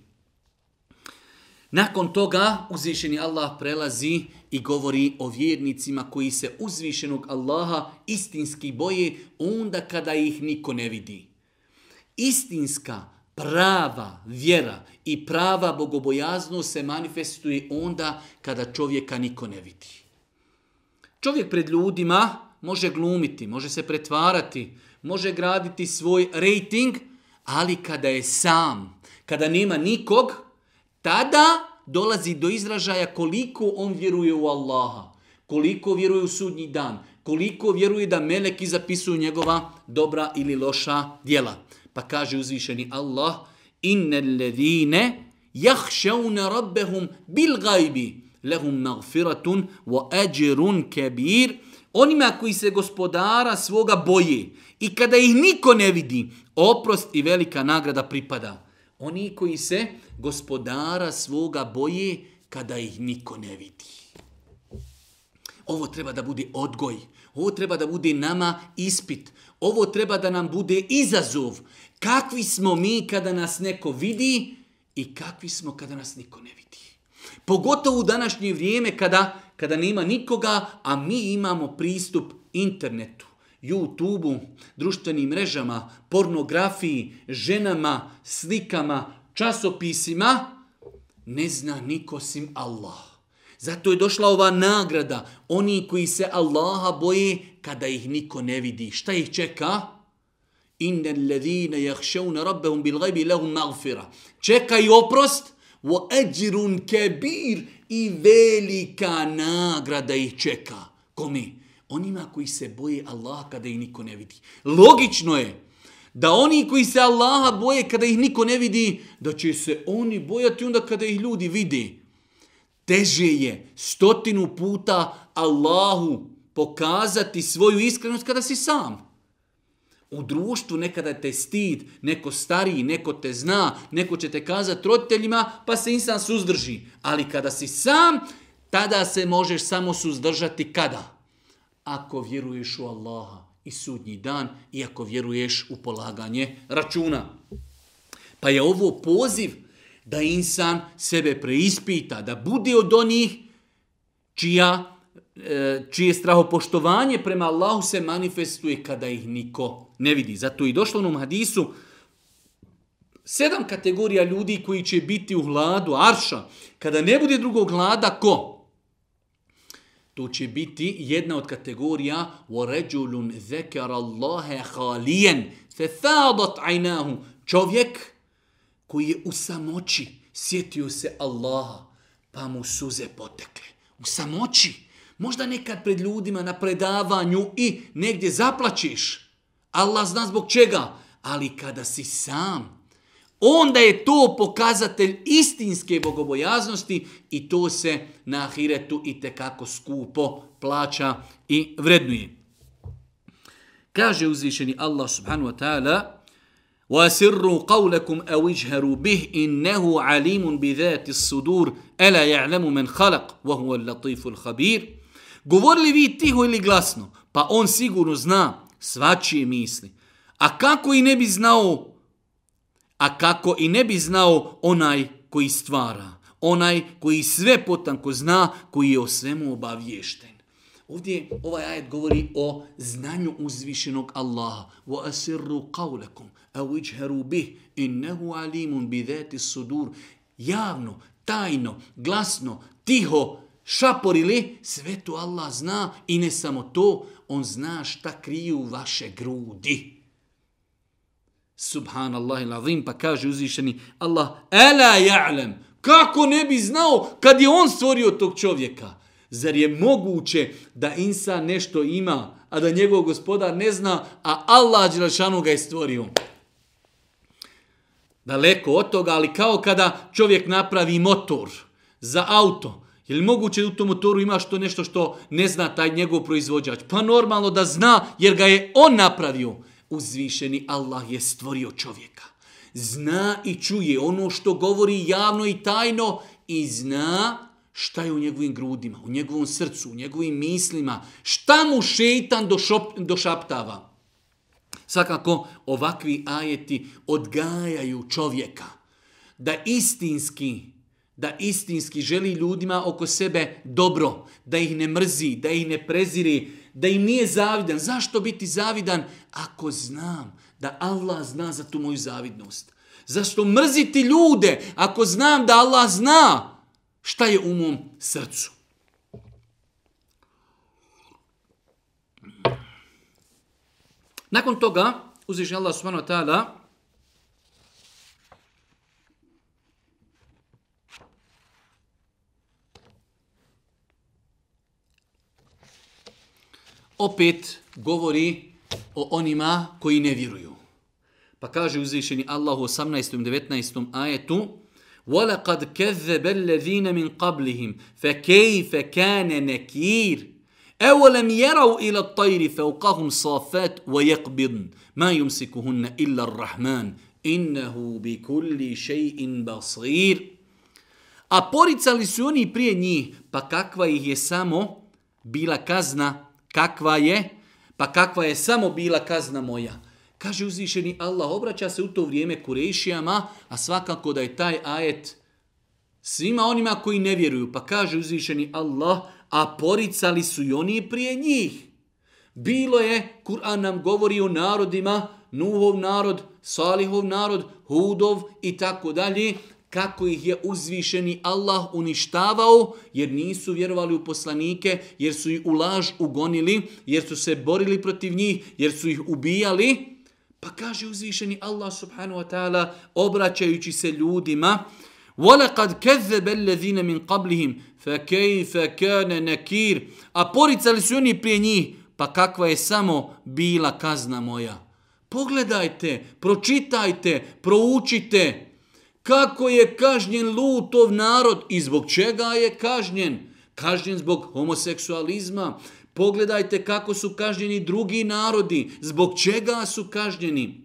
S1: Nakon toga uzvišeni Allah prelazi i govori o vjernicima koji se uzvišenog Allaha istinski boje onda kada ih niko ne vidi. Istinska, prava vjera i prava bogobojaznost se manifestuje onda kada čovjeka niko ne vidi. Čovjek pred ljudima može glumiti, može se pretvarati, može graditi svoj rating, ali kada je sam, kada nema nikog, tada dolazi do izražaja koliko on vjeruje u Allaha, koliko vjeruje u sudnji dan, koliko vjeruje da meleki zapisuju njegova dobra ili loša djela. Pa kaže uzvišeni Allah, inne ledine jahšaune rabbehum bil gajbi, lehum magfiratun wa ajrun kabir. Onima koji se gospodara svoga boje i kada ih niko ne vidi, oprost i velika nagrada pripada. Oni koji se gospodara svoga boje kada ih niko ne vidi. Ovo treba da bude odgoj. Ovo treba da bude nama ispit. Ovo treba da nam bude izazov. Kakvi smo mi kada nas neko vidi i kakvi smo kada nas niko ne vidi. Pogotovo u današnje vrijeme kada, kada nema nikoga, a mi imamo pristup internetu, YouTube-u, društvenim mrežama, pornografiji, ženama, slikama, časopisima, ne zna niko sim Allah. Zato je došla ova nagrada. Oni koji se Allaha boje kada ih niko ne vidi. Šta ih čeka? Inna alladhina yakhshawna rabbahum bil ghaibi lahum maghfira. Čeka oprost wa ajrun kabir i velika nagrada ih čeka. Komi? Onima koji se boje Allaha kada ih niko ne vidi. Logično je da oni koji se Allaha boje kada ih niko ne vidi, da će se oni bojati onda kada ih ljudi vidi teže je stotinu puta Allahu pokazati svoju iskrenost kada si sam. U društvu nekada te stid, neko stariji, neko te zna, neko će te kazati roditeljima, pa se insan suzdrži. Ali kada si sam, tada se možeš samo suzdržati kada? Ako vjeruješ u Allaha i sudnji dan i ako vjeruješ u polaganje računa. Pa je ovo poziv da insan sebe preispita, da bude od onih čija, čije strahopoštovanje prema Allahu se manifestuje kada ih niko ne vidi. Zato i došlo u onom hadisu sedam kategorija ljudi koji će biti u hladu arša. Kada ne bude drugog hlada, ko? To će biti jedna od kategorija وَرَجُلٌ ذَكَرَ اللَّهَ خَالِيًا فَثَادَتْ عَيْنَاهُ Čovjek koji je u samoći sjetio se Allaha, pa mu suze potekle. U samoći. Možda nekad pred ljudima na predavanju i negdje zaplačiš. Allah zna zbog čega. Ali kada si sam, onda je to pokazatelj istinske bogobojaznosti i to se na ahiretu i tekako skupo plaća i vrednuje. Kaže uzvišeni Allah subhanu wa ta'ala, وَأَسِرُّوا قَوْلَكُمْ أَوْ اجْهَرُوا بِهِ إِنَّهُ عَلِيمٌ بِذَاتِ الصُّدُورِ أَلَا يَعْلَمُ مَنْ خَلَقْ وَهُوَ اللَّطِيفُ الْخَبِيرُ Govorili vi tiho ili glasno, pa on sigurno zna svačije misli. A kako i ne bi znao, a kako i ne bi znao onaj koji stvara, onaj koji sve potanko zna, koji je o svemu obavješten. Ovdje ovaj ajet govori o znanju uzvišenog Allaha. Wa asirru qawlakum aw ijharu bih innahu alimun bi dhati sudur. Javno, tajno, glasno, tiho, šaporili, sve to Allah zna i ne samo to, on zna šta kriju vaše grudi. Subhanallah il pa kaže uzvišeni Allah, ela ja'lem, kako ne bi znao kad je on stvorio tog čovjeka? Zar je moguće da insan nešto ima, a da njegov gospodar ne zna, a Allah Đelšanu ga je stvorio? Daleko od toga, ali kao kada čovjek napravi motor za auto, je li moguće da u tom motoru ima što nešto što ne zna taj njegov proizvođač? Pa normalno da zna, jer ga je on napravio. Uzvišeni Allah je stvorio čovjeka. Zna i čuje ono što govori javno i tajno i zna šta je u njegovim grudima, u njegovom srcu, u njegovim mislima, šta mu šeitan došop, došaptava. Svakako, ovakvi ajeti odgajaju čovjeka da istinski, da istinski želi ljudima oko sebe dobro, da ih ne mrzi, da ih ne preziri, da im nije zavidan. Zašto biti zavidan ako znam da Allah zna za tu moju zavidnost? Zašto mrziti ljude ako znam da Allah zna šta je u mom srcu. Nakon toga, uzvišnji Allah subhanahu wa ta'ala, opet govori o onima koji ne vjeruju. Pa kaže uzvišeni Allah u 18. i 19. ajetu, وَلَقَدْ كَذَّبَ الَّذِينَ مِنْ قَبْلِهِمْ فَكَيْفَ كَانَ نَكِيرٌ أَوَلَمْ يَرَوْا إِلَى الطَّيْرِ فَوْقَهُمْ صَافَاتٍ وَيَقْبِضْنَ مَا يُمْسِكُهُنَّ إِلَّا الرَّحْمَنُ إِنَّهُ بِكُلِّ شَيْءٍ بَصِيرٌ A poricali su oni prije njih, pa kakva ih je samo bila kazna, kakva je, pa kakva je samo bila kazna moja. Kaže uzvišeni Allah, obraća se u to vrijeme Kurešijama, a svakako da je taj ajet svima onima koji ne vjeruju. Pa kaže uzvišeni Allah, a poricali su i oni prije njih. Bilo je, Kur'an nam govori o narodima, Nuhov narod, Salihov narod, Hudov i tako dalje, kako ih je uzvišeni Allah uništavao, jer nisu vjerovali u poslanike, jer su ih u laž ugonili, jer su se borili protiv njih, jer su ih ubijali. Pa kaže uzvišeni Allah subhanahu wa ta'ala, obraćajući se ljudima, وَلَقَدْ كَذَّبَ الَّذِينَ مِنْ قَبْلِهِمْ فَكَيْفَ كَانَ نَكِيرٌ A poricali su oni prije njih, pa kakva je samo bila kazna moja. Pogledajte, pročitajte, proučite, kako je kažnjen Lutov narod i zbog čega je kažnjen. Kažnjen zbog homoseksualizma. Pogledajte kako su kažnjeni drugi narodi, zbog čega su kažnjeni.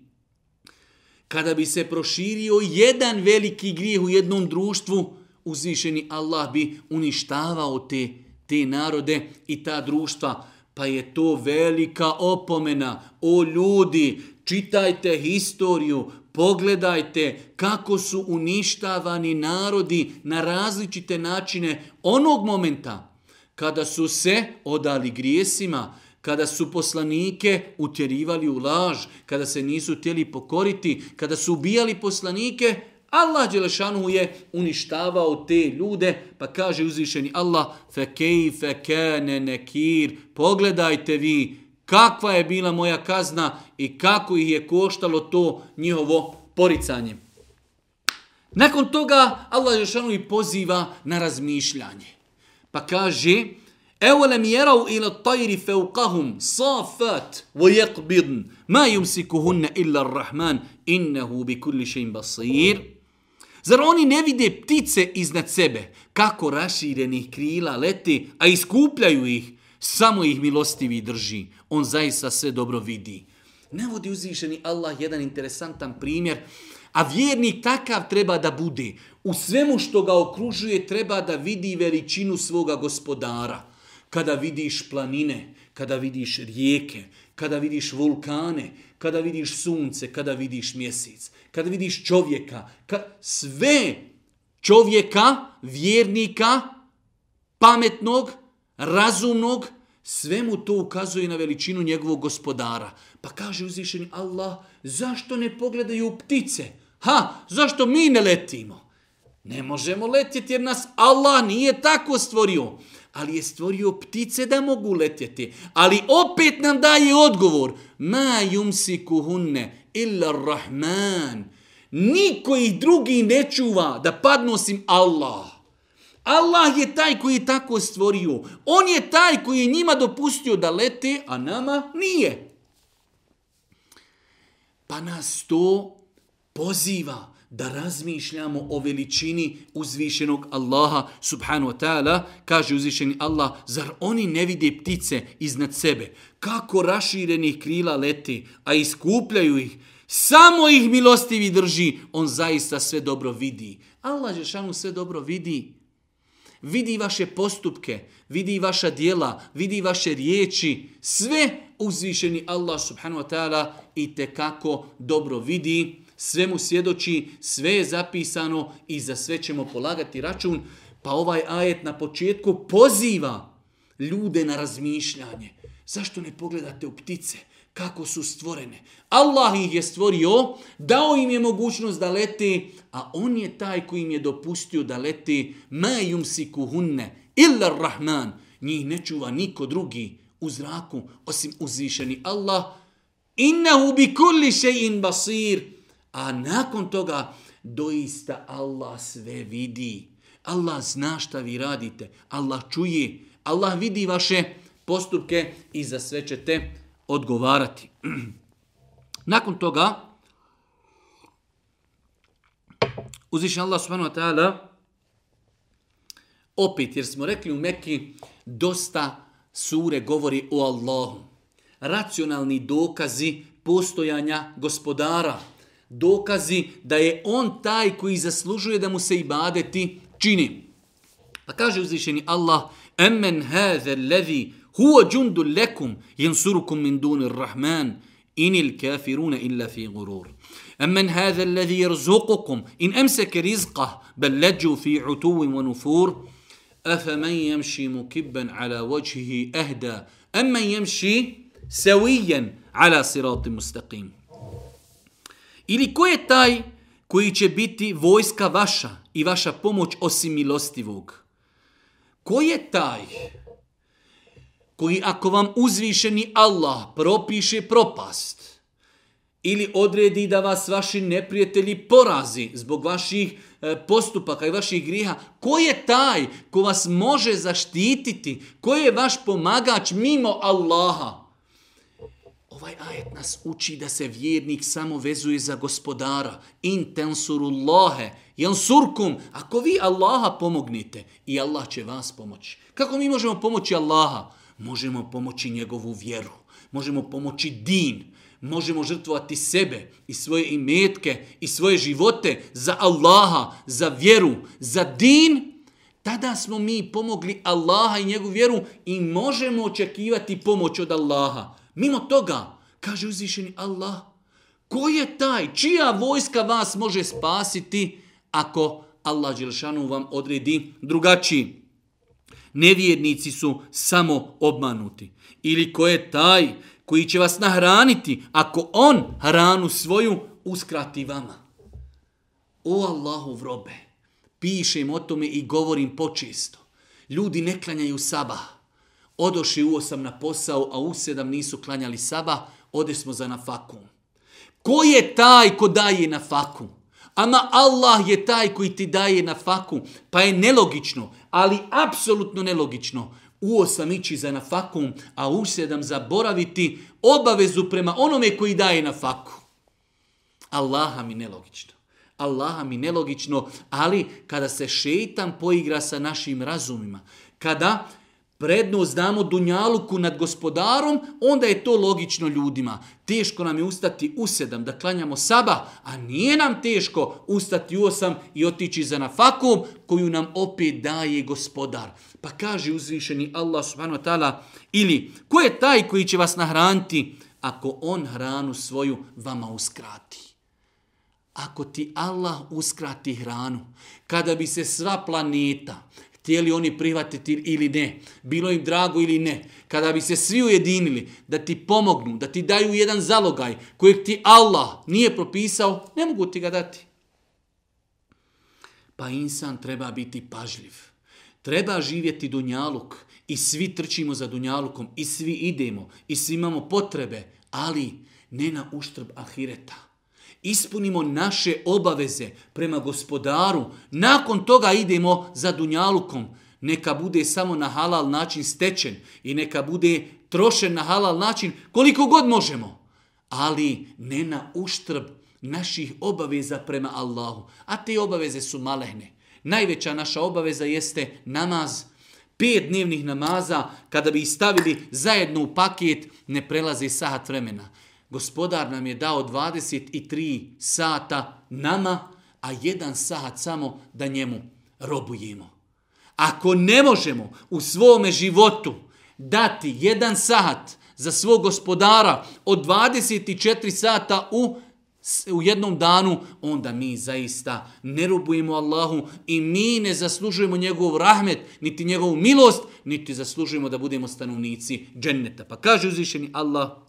S1: Kada bi se proširio jedan veliki grijeh u jednom društvu, uzvišeni Allah bi uništavao te, te narode i ta društva. Pa je to velika opomena. O ljudi, čitajte historiju, Pogledajte kako su uništavani narodi na različite načine onog momenta kada su se odali grijesima, kada su poslanike utjerivali u laž, kada se nisu htjeli pokoriti, kada su ubijali poslanike, Allah Đelešanu je uništavao te ljude, pa kaže uzvišeni Allah, فَكَيْفَ كَانَ نَكِيرٌ Pogledajte vi kakva je bila moja kazna i kako ih je koštalo to njihovo poricanje. Nakon toga Allah Žešanu i poziva na razmišljanje. Pa kaže, Evolem jerau ila tajri feukahum safat wa yakbidn ma yumsikuhunna illa rahman innahu bi kulli shay'in basir. Zar oni ne vide ptice iznad sebe kako raširenih krila leti, a iskupljaju ih? Samo ih milostivi drži. On zaista sve dobro vidi. Ne vodi uzvišeni Allah jedan interesantan primjer, a vjernik takav treba da bude. U svemu što ga okružuje treba da vidi veličinu svoga gospodara. Kada vidiš planine, kada vidiš rijeke, kada vidiš vulkane, kada vidiš sunce, kada vidiš mjesec, kada vidiš čovjeka, ka, sve čovjeka, vjernika, pametnog, razumnog, sve mu to ukazuje na veličinu njegovog gospodara. Pa kaže uzvišeni Allah, zašto ne pogledaju ptice? Ha, zašto mi ne letimo? Ne možemo letjeti jer nas Allah nije tako stvorio. Ali je stvorio ptice da mogu letjeti. Ali opet nam daje odgovor. Ma yumsikuhunne illa rahman. Niko ih drugi ne čuva da padnu osim Allah. Allah je taj koji je tako stvorio. On je taj koji je njima dopustio da lete, a nama nije. Pa nas to poziva da razmišljamo o veličini uzvišenog Allaha subhanu wa ta'ala. Kaže uzvišeni Allah, zar oni ne vide ptice iznad sebe? Kako raširenih krila leti, a iskupljaju ih? Samo ih milostivi drži, on zaista sve dobro vidi. Allah Žešanu sve dobro vidi vidi vaše postupke, vidi vaša dijela, vidi vaše riječi, sve uzvišeni Allah subhanahu wa ta'ala i te kako dobro vidi, sve mu svjedoči, sve je zapisano i za sve ćemo polagati račun, pa ovaj ajet na početku poziva ljude na razmišljanje. Zašto ne pogledate u ptice? Kako su stvorene. Allah ih je stvorio, dao im je mogućnost da lete, a on je taj koji im je dopustio da lete ma yumsiku hunne illa rahman. Njih ne čuva niko drugi u zraku osim uzvišeni Allah. Innahu bi kulli shay'in basir. A nakon toga doista Allah sve vidi. Allah zna šta vi radite. Allah čuje. Allah vidi vaše postupke i za sve ćete odgovarati. Nakon toga, Uzvišen Allah subhanahu wa ta'ala opet, jer smo rekli u Mekki, dosta sure govori o Allahu. Racionalni dokazi postojanja gospodara. Dokazi da je on taj koji zaslužuje da mu se ibadeti čini. Pa kaže uzvišeni Allah, Emmen haze levi هو جند لكم ينصركم من دون الرحمن إن الكافرون إلا في غرور. أمن هذا الذي يرزقكم إن أمسك رزقه بل لجوا في عتو ونفور. أفمن يمشي مكبا على وجهه أهدى أمن يمشي سويا على صراط مستقيم. إلي كوي تاي كوي بيتي فويسكا biti vojska vaša i vaša pomoć osim milostivog? Ko je taj koji ako vam uzvišeni Allah propiše propast ili odredi da vas vaši neprijatelji porazi zbog vaših e, postupaka i vaših griha, ko je taj ko vas može zaštititi? Ko je vaš pomagač mimo Allaha? Ovaj ajet nas uči da se vjernik samo vezuje za gospodara. In tensurullahe, jansurkum. Ako vi Allaha pomognite, i Allah će vas pomoći. Kako mi možemo pomoći Allaha? Možemo pomoći njegovu vjeru. Možemo pomoći din možemo žrtvovati sebe i svoje imetke i svoje živote za Allaha, za vjeru, za din, tada smo mi pomogli Allaha i njegovu vjeru i možemo očekivati pomoć od Allaha. Mimo toga, kaže uzvišeni Allah, ko je taj, čija vojska vas može spasiti ako Allah Đelšanu vam odredi drugačiji? Nevjernici su samo obmanuti. Ili ko je taj koji će vas nahraniti ako on hranu svoju uskrati vama. O Allahu vrobe, pišem o tome i govorim počisto. Ljudi ne klanjaju sabah. Odoši u osam na posao, a u sedam nisu klanjali sabah, ode smo za nafakum. Ko je taj ko daje nafaku? Ama Allah je taj koji ti daje nafaku. pa je nelogično, ali apsolutno nelogično u osam ići za nafakum, a u sedam zaboraviti obavezu prema onome koji daje nafaku. Allaha mi nelogično. Allaha mi nelogično, ali kada se šeitan poigra sa našim razumima, kada prednost damo Dunjaluku nad gospodarom, onda je to logično ljudima. Teško nam je ustati u sedam da klanjamo saba, a nije nam teško ustati u osam i otići za nafakom koju nam opet daje gospodar. Pa kaže uzvišeni Allah subhanahu wa ta'ala, ili ko je taj koji će vas nahraniti ako on hranu svoju vama uskrati? Ako ti Allah uskrati hranu, kada bi se sva planeta, htjeli oni prihvatiti ili ne, bilo im drago ili ne, kada bi se svi ujedinili da ti pomognu, da ti daju jedan zalogaj kojeg ti Allah nije propisao, ne mogu ti ga dati. Pa insan treba biti pažljiv. Treba živjeti dunjaluk i svi trčimo za dunjalukom i svi idemo i svi imamo potrebe, ali ne na uštrb ahireta ispunimo naše obaveze prema gospodaru, nakon toga idemo za dunjalukom. Neka bude samo na halal način stečen i neka bude trošen na halal način koliko god možemo. Ali ne na uštrb naših obaveza prema Allahu. A te obaveze su malehne. Najveća naša obaveza jeste namaz. Pet dnevnih namaza, kada bi ih stavili zajedno u paket, ne prelazi sahat vremena. Gospodar nam je dao 23 sata nama, a jedan sat samo da njemu robujemo. Ako ne možemo u svome životu dati jedan sat za svog gospodara od 24 sata u, u jednom danu, onda mi zaista ne robujemo Allahu i mi ne zaslužujemo njegov rahmet, niti njegovu milost, niti zaslužujemo da budemo stanovnici dženneta. Pa kaže uzvišeni Allah,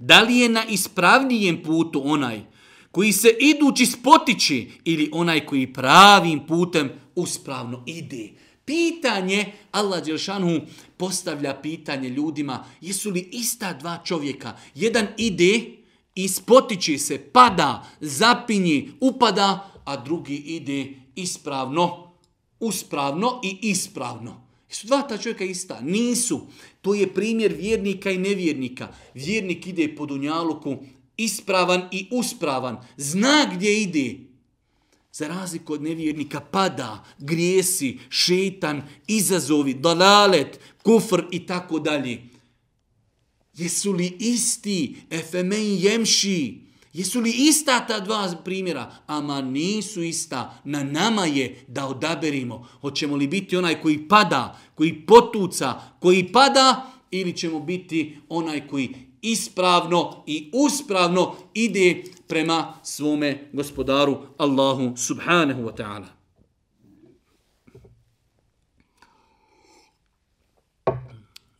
S1: Da li je na ispravnijem putu onaj koji se idući spotiči ili onaj koji pravim putem uspravno ide? Pitanje, Allah Đelšanu postavlja pitanje ljudima, jesu li ista dva čovjeka? Jedan ide ispotiči spotiči se, pada, zapinji, upada, a drugi ide ispravno, uspravno i ispravno. Jesu dva ta čovjeka ista? Nisu. To je primjer vjernika i nevjernika. Vjernik ide po dunjaluku ispravan i uspravan. Zna gdje ide. za razliku od nevjernika, pada, grijesi, šetan, izazovi, dalalet, kufr i tako dalje. Jesu li isti efemen jemši? Jesu li ista ta dva primjera? Ama nisu ista. Na nama je da odaberimo. Hoćemo li biti onaj koji pada, koji potuca, koji pada ili ćemo biti onaj koji ispravno i uspravno ide prema svome gospodaru Allahu subhanahu wa ta'ala.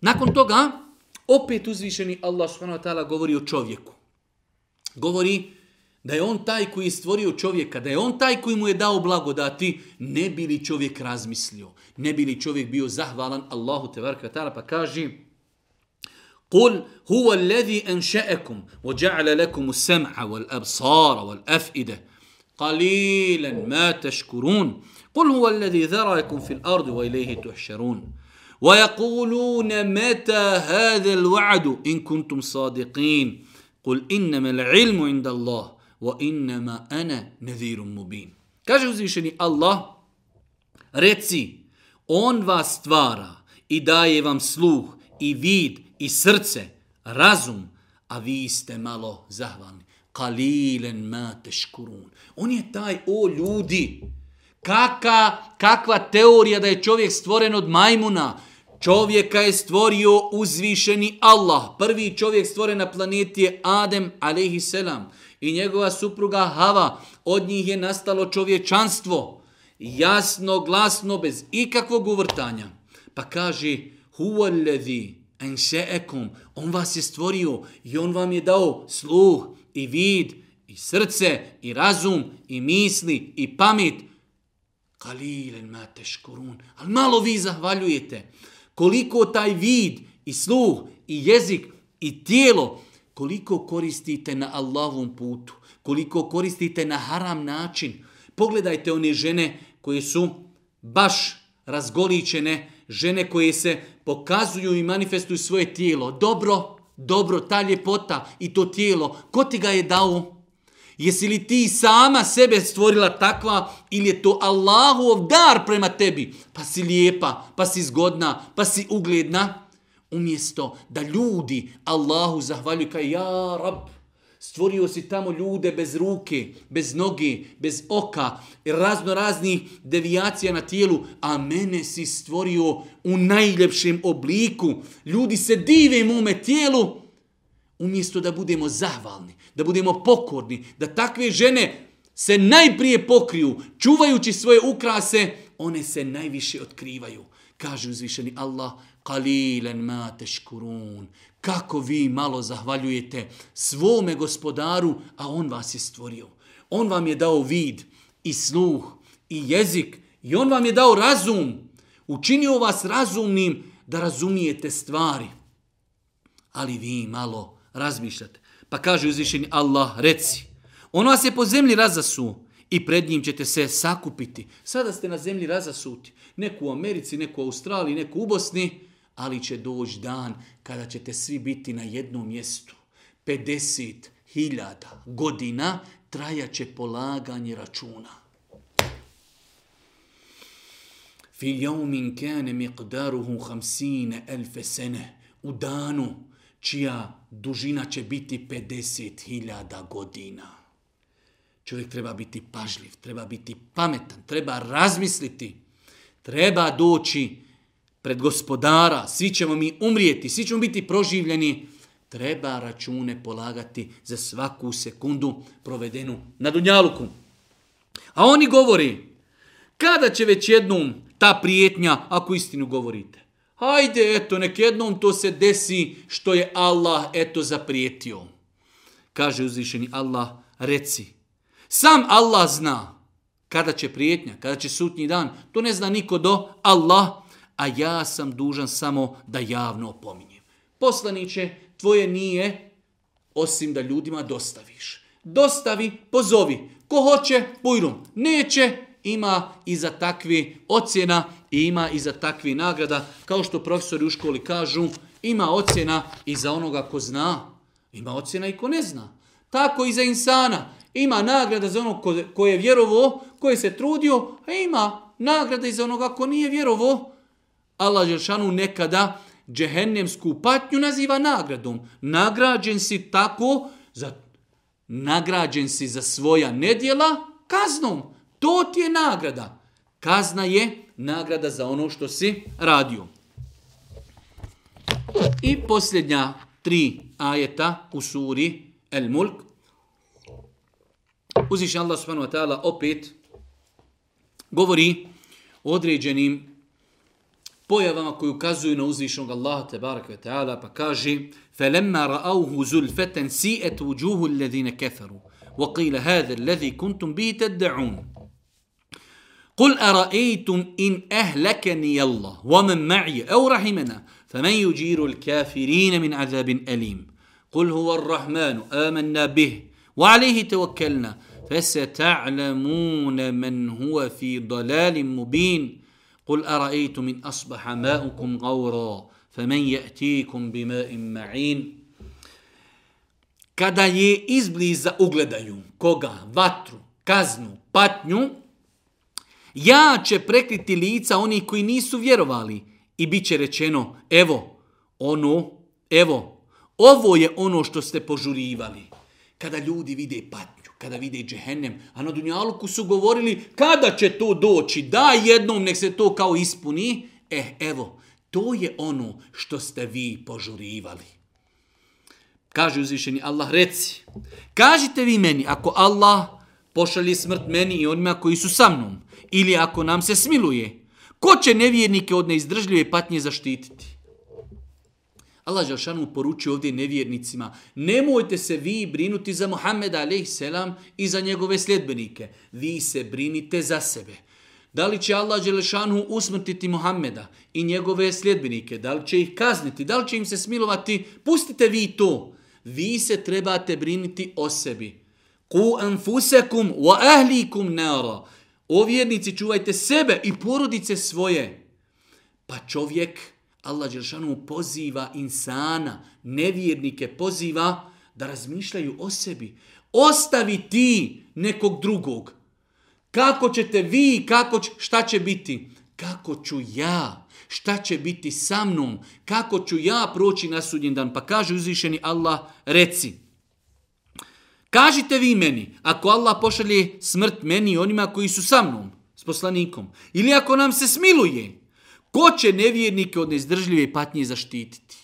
S1: Nakon toga, opet uzvišeni Allah subhanahu wa ta'ala govori o čovjeku. Govori da je on taj koji je stvorio čovjeka, da je on taj koji mu je dao blagodati, ne bi li čovjek razmislio, ne bi li čovjek bio zahvalan Allahu te ta'ala, pa kaže قل هو الذي أنشأكم وجعل لكم السمع والأبصار والأفئدة قليلا ما تشكرون قل هو الذي ذرأكم في الأرض وإليه تحشرون ويقولون متى هذا الوعد إن كنتم صادقين قل إنما العلم عند wa innama ana نذير mubin. Kaže uzvišeni Allah, reci, on vas stvara i daje vam sluh i vid i srce, razum, a vi ste malo zahvalni. Kalilen ma teškurun. On je taj, o ljudi, kaka, kakva teorija da je čovjek stvoren od majmuna, Čovjeka je stvorio uzvišeni Allah. Prvi čovjek stvoren na planeti je Adem, a.s. selam. I njegova supruga Hava. Od njih je nastalo čovječanstvo. Jasno, glasno, bez ikakvog uvrtanja. Pa kaže, huvalladhi enšeekum, on vas je stvorio i on vam je dao sluh i vid i srce i razum i misli i pamet. Kalilen ma teškurun. Ali malo vi zahvaljujete. Koliko taj vid i sluh i jezik i tijelo, koliko koristite na Allahovom putu, koliko koristite na haram način. Pogledajte one žene koje su baš razgoličene, žene koje se pokazuju i manifestuju svoje tijelo. Dobro, dobro, ta ljepota i to tijelo, ko ti ga je dao? Jesi li ti sama sebe stvorila takva ili je to Allahov dar prema tebi? Pa si lijepa, pa si zgodna, pa si ugledna. Umjesto da ljudi Allahu zahvaljuju kao ja rab, Stvorio si tamo ljude bez ruke, bez noge, bez oka, razno raznih devijacija na tijelu, a mene si stvorio u najljepšem obliku. Ljudi se dive mome tijelu, umjesto da budemo zahvalni, da budemo pokorni, da takve žene se najprije pokriju, čuvajući svoje ukrase, one se najviše otkrivaju. Kaže uzvišeni Allah, qalilan ma tashkurun. Kako vi malo zahvaljujete svome gospodaru a on vas je stvorio. On vam je dao vid i sluh i jezik i on vam je dao razum. Učinio vas razumnim da razumijete stvari. Ali vi malo razmišljate pa kaže uzvišeni Allah reci on vas je po zemlji razasu i pred njim ćete se sakupiti sada ste na zemlji razasuti neku u Americi, neku u Australiji, neku u Bosni, ali će doći dan kada ćete svi biti na jednom mjestu. 50.000 godina trajaće polaganje računa. Fi jaumin kane miqdaruhu 50 elfe sene. U danu čija dužina će biti 50.000 godina. Čovjek treba biti pažljiv, treba biti pametan, treba razmisliti, treba doći pred gospodara, svi ćemo mi umrijeti, svi ćemo biti proživljeni, treba račune polagati za svaku sekundu provedenu na Dunjaluku. A oni govori, kada će već jednom ta prijetnja, ako istinu govorite? Hajde, eto, nek jednom to se desi što je Allah, eto, zaprijetio. Kaže uzvišeni Allah, reci, sam Allah zna kada će prijetnja, kada će sutnji dan, to ne zna niko do Allah, a ja sam dužan samo da javno opominjem. Poslaniće, tvoje nije osim da ljudima dostaviš. Dostavi, pozovi. Ko hoće, bujrum. Neće, ima i za takvi ocjena i ima i za takvi nagrada. Kao što profesori u školi kažu, ima ocjena i za onoga ko zna. Ima ocjena i ko ne zna. Tako i za insana. Ima nagrada za onog ko, ko je vjerovo, ko je se trudio, a ima nagrada i za onoga ko nije vjerovo. Allah Žešanu nekada džehennemsku patnju naziva nagradom. Nagrađen si tako, za, nagrađen si za svoja nedjela kaznom. To ti je nagrada. Kazna je nagrada za ono što si radio. I posljednja tri ajeta u suri El Mulk. Uziš Allah subhanahu wa ta'ala opet govori o određenim pojavama koje ukazuju na uzvišnog Allaha te baraka ta'ala pa kaže فَلَمَّا رَأَوْهُ زُلْفَةً سِيَتْ وُجُوهُ الَّذِينَ كَفَرُوا وَقِيلَ هَذَا الَّذِي كُنْتُمْ بِهِ تَدَّعُونَ قل أرأيتم إن أهلكني الله ومن معي أو رحمنا فمن يجير الكافرين من عذاب أليم قل هو الرحمن آمنا به وعليه توكلنا فستعلمون من هو في ضلال مبين قل أرأيتم إن أصبح ماؤكم غورا فمن يأتيكم بماء معين Kada je izbliza ugledaju koga, vatru, kaznu, patnju, ja će prekriti lica oni koji nisu vjerovali i bit će rečeno, evo, ono, evo, ovo je ono što ste požurivali. Kada ljudi vide patnju, kada vide džehennem, a na Dunjaluku su govorili, kada će to doći, da jednom nek se to kao ispuni, eh, evo, to je ono što ste vi požurivali. Kaže uzvišeni Allah, reci, kažite vi meni, ako Allah pošalje smrt meni i onima koji su sa mnom, ili ako nam se smiluje, ko će nevjernike od neizdržljive patnje zaštititi? Allah Želšanu poručuje ovdje nevjernicima, nemojte se vi brinuti za Muhammeda a.s. i za njegove sljedbenike. Vi se brinite za sebe. Da li će Allah Želšanu usmrtiti Muhammeda i njegove sljedbenike? Da li će ih kazniti? Da li će im se smilovati? Pustite vi to. Vi se trebate briniti o sebi. Ku anfusekum wa ahlikum nara. O vjernici, čuvajte sebe i porodice svoje. Pa čovjek, Allah Đelšanu poziva insana, nevjernike poziva da razmišljaju o sebi. Ostavi ti nekog drugog. Kako ćete vi, kako će, šta će biti? Kako ću ja? Šta će biti sa mnom? Kako ću ja proći na sudnjen dan? Pa kaže uzvišeni Allah, reci. Kažite vi meni, ako Allah pošalje smrt meni i onima koji su sa mnom, s poslanikom, ili ako nam se smiluje, ko će nevjernike od neizdržljive patnje zaštititi?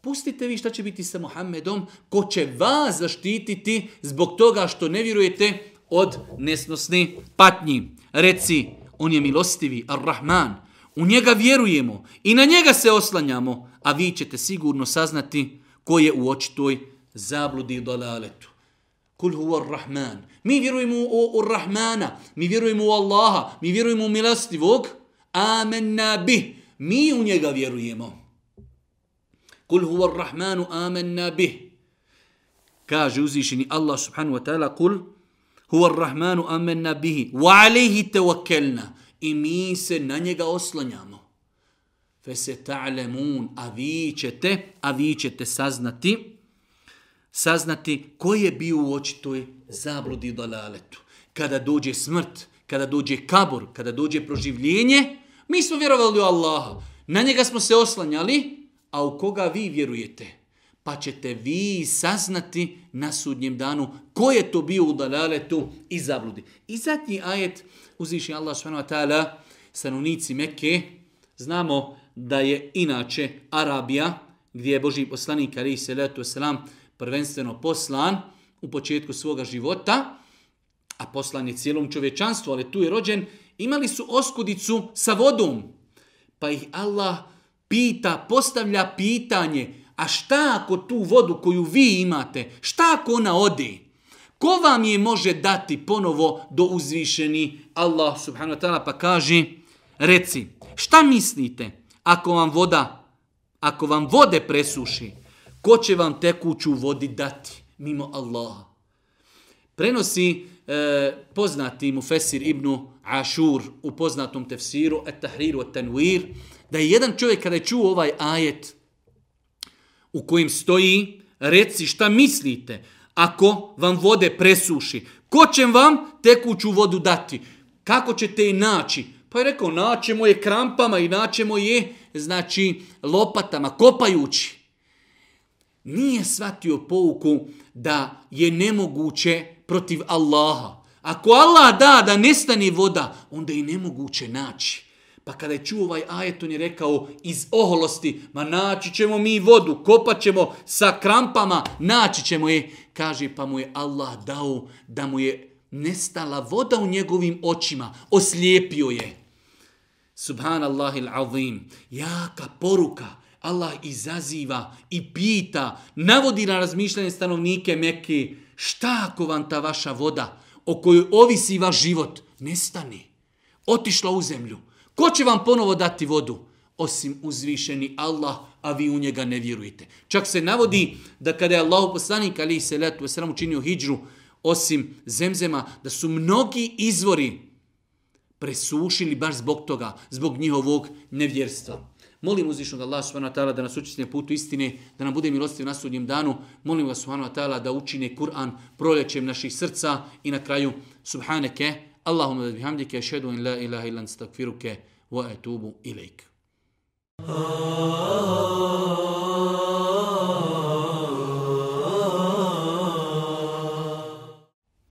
S1: Pustite vi šta će biti sa Muhammedom, ko će vas zaštititi zbog toga što ne vjerujete od nesnosne patnji. Reci, on je milostivi, ar-Rahman, u njega vjerujemo i na njega se oslanjamo, a vi ćete sigurno saznati ko je u očitoj zabludi i dolaletu. Kul huwa ar-Rahman. Mi vjerujemo u, u Rahmana, mi vjerujemo u Allaha, mi vjerujemo u milostivog. Amenna bih. Mi u njega vjerujemo. Kul huwa ar-Rahmanu amanna bih. Kaže uzvišeni Allah subhanahu wa ta'ala kul huwa ar-Rahmanu amanna bihi wa alayhi tawakkalna. I mi se na njega oslanjamo. Fe se ta'lemun, a vi ćete, a vi ćete saznati, saznati ko je bio u očitoj zabludi i dalaletu. Kada dođe smrt, kada dođe kabor, kada dođe proživljenje, mi smo vjerovali u Allaha. Na njega smo se oslanjali, a u koga vi vjerujete? Pa ćete vi saznati na sudnjem danu ko je to bio u dalaletu i zabludi. I zadnji ajet uzviši Allah s.w.t. stanovnici Mekke, znamo da je inače Arabija, gdje je Boži poslanik, ali i salatu selam, prvenstveno poslan u početku svoga života, a poslan je cijelom čovječanstvu, ali tu je rođen, imali su oskudicu sa vodom. Pa ih Allah pita, postavlja pitanje, a šta ako tu vodu koju vi imate, šta ako ona ode? Ko vam je može dati ponovo do uzvišeni Allah subhanahu wa ta'ala pa kaže, reci, šta mislite ako vam voda, ako vam vode presuši, ko će vam tekuću vodi dati mimo Allaha? Prenosi e, poznati mu Fesir ibn Ašur u poznatom tefsiru et tahriru et tanwir da je jedan čovjek kada je čuo ovaj ajet u kojim stoji, reci šta mislite, ako vam vode presuši, ko će vam tekuću vodu dati? Kako ćete je naći? Pa je rekao, naćemo je krampama i naćemo je, znači, lopatama, kopajući. Nije shvatio pouku da je nemoguće protiv Allaha. Ako Allah da da nestane voda, onda je nemoguće naći. Pa kada je čuo ovaj ajet, on je rekao iz oholosti, ma naći ćemo mi vodu, kopat ćemo sa krampama, naći ćemo je. Kaže, pa mu je Allah dao da mu je nestala voda u njegovim očima, oslijepio je. Subhanallahil azim, jaka poruka, Allah izaziva i pita, navodi na razmišljanje stanovnike Mekke, šta ako vam ta vaša voda, o kojoj ovisi vaš život, nestane, otišla u zemlju, Ko će vam ponovo dati vodu? Osim uzvišeni Allah, a vi u njega ne vjerujete. Čak se navodi da kada je Allah poslanik ali se letu učinio hijđru, osim zemzema, da su mnogi izvori presušili baš zbog toga, zbog njihovog nevjerstva. Molim uzvišnog Allah subhanahu wa ta'ala da nas učisne putu istine, da nam bude milostiv na sudnjem danu. Molim vas subhanahu wa ta'ala da učine Kur'an proljećem naših srca i na kraju subhaneke, Allahumma da bihamdike, šedu in la ilaha ilan stakfiruke, wa etubu ilaik. Oh, ah. oh, oh, oh.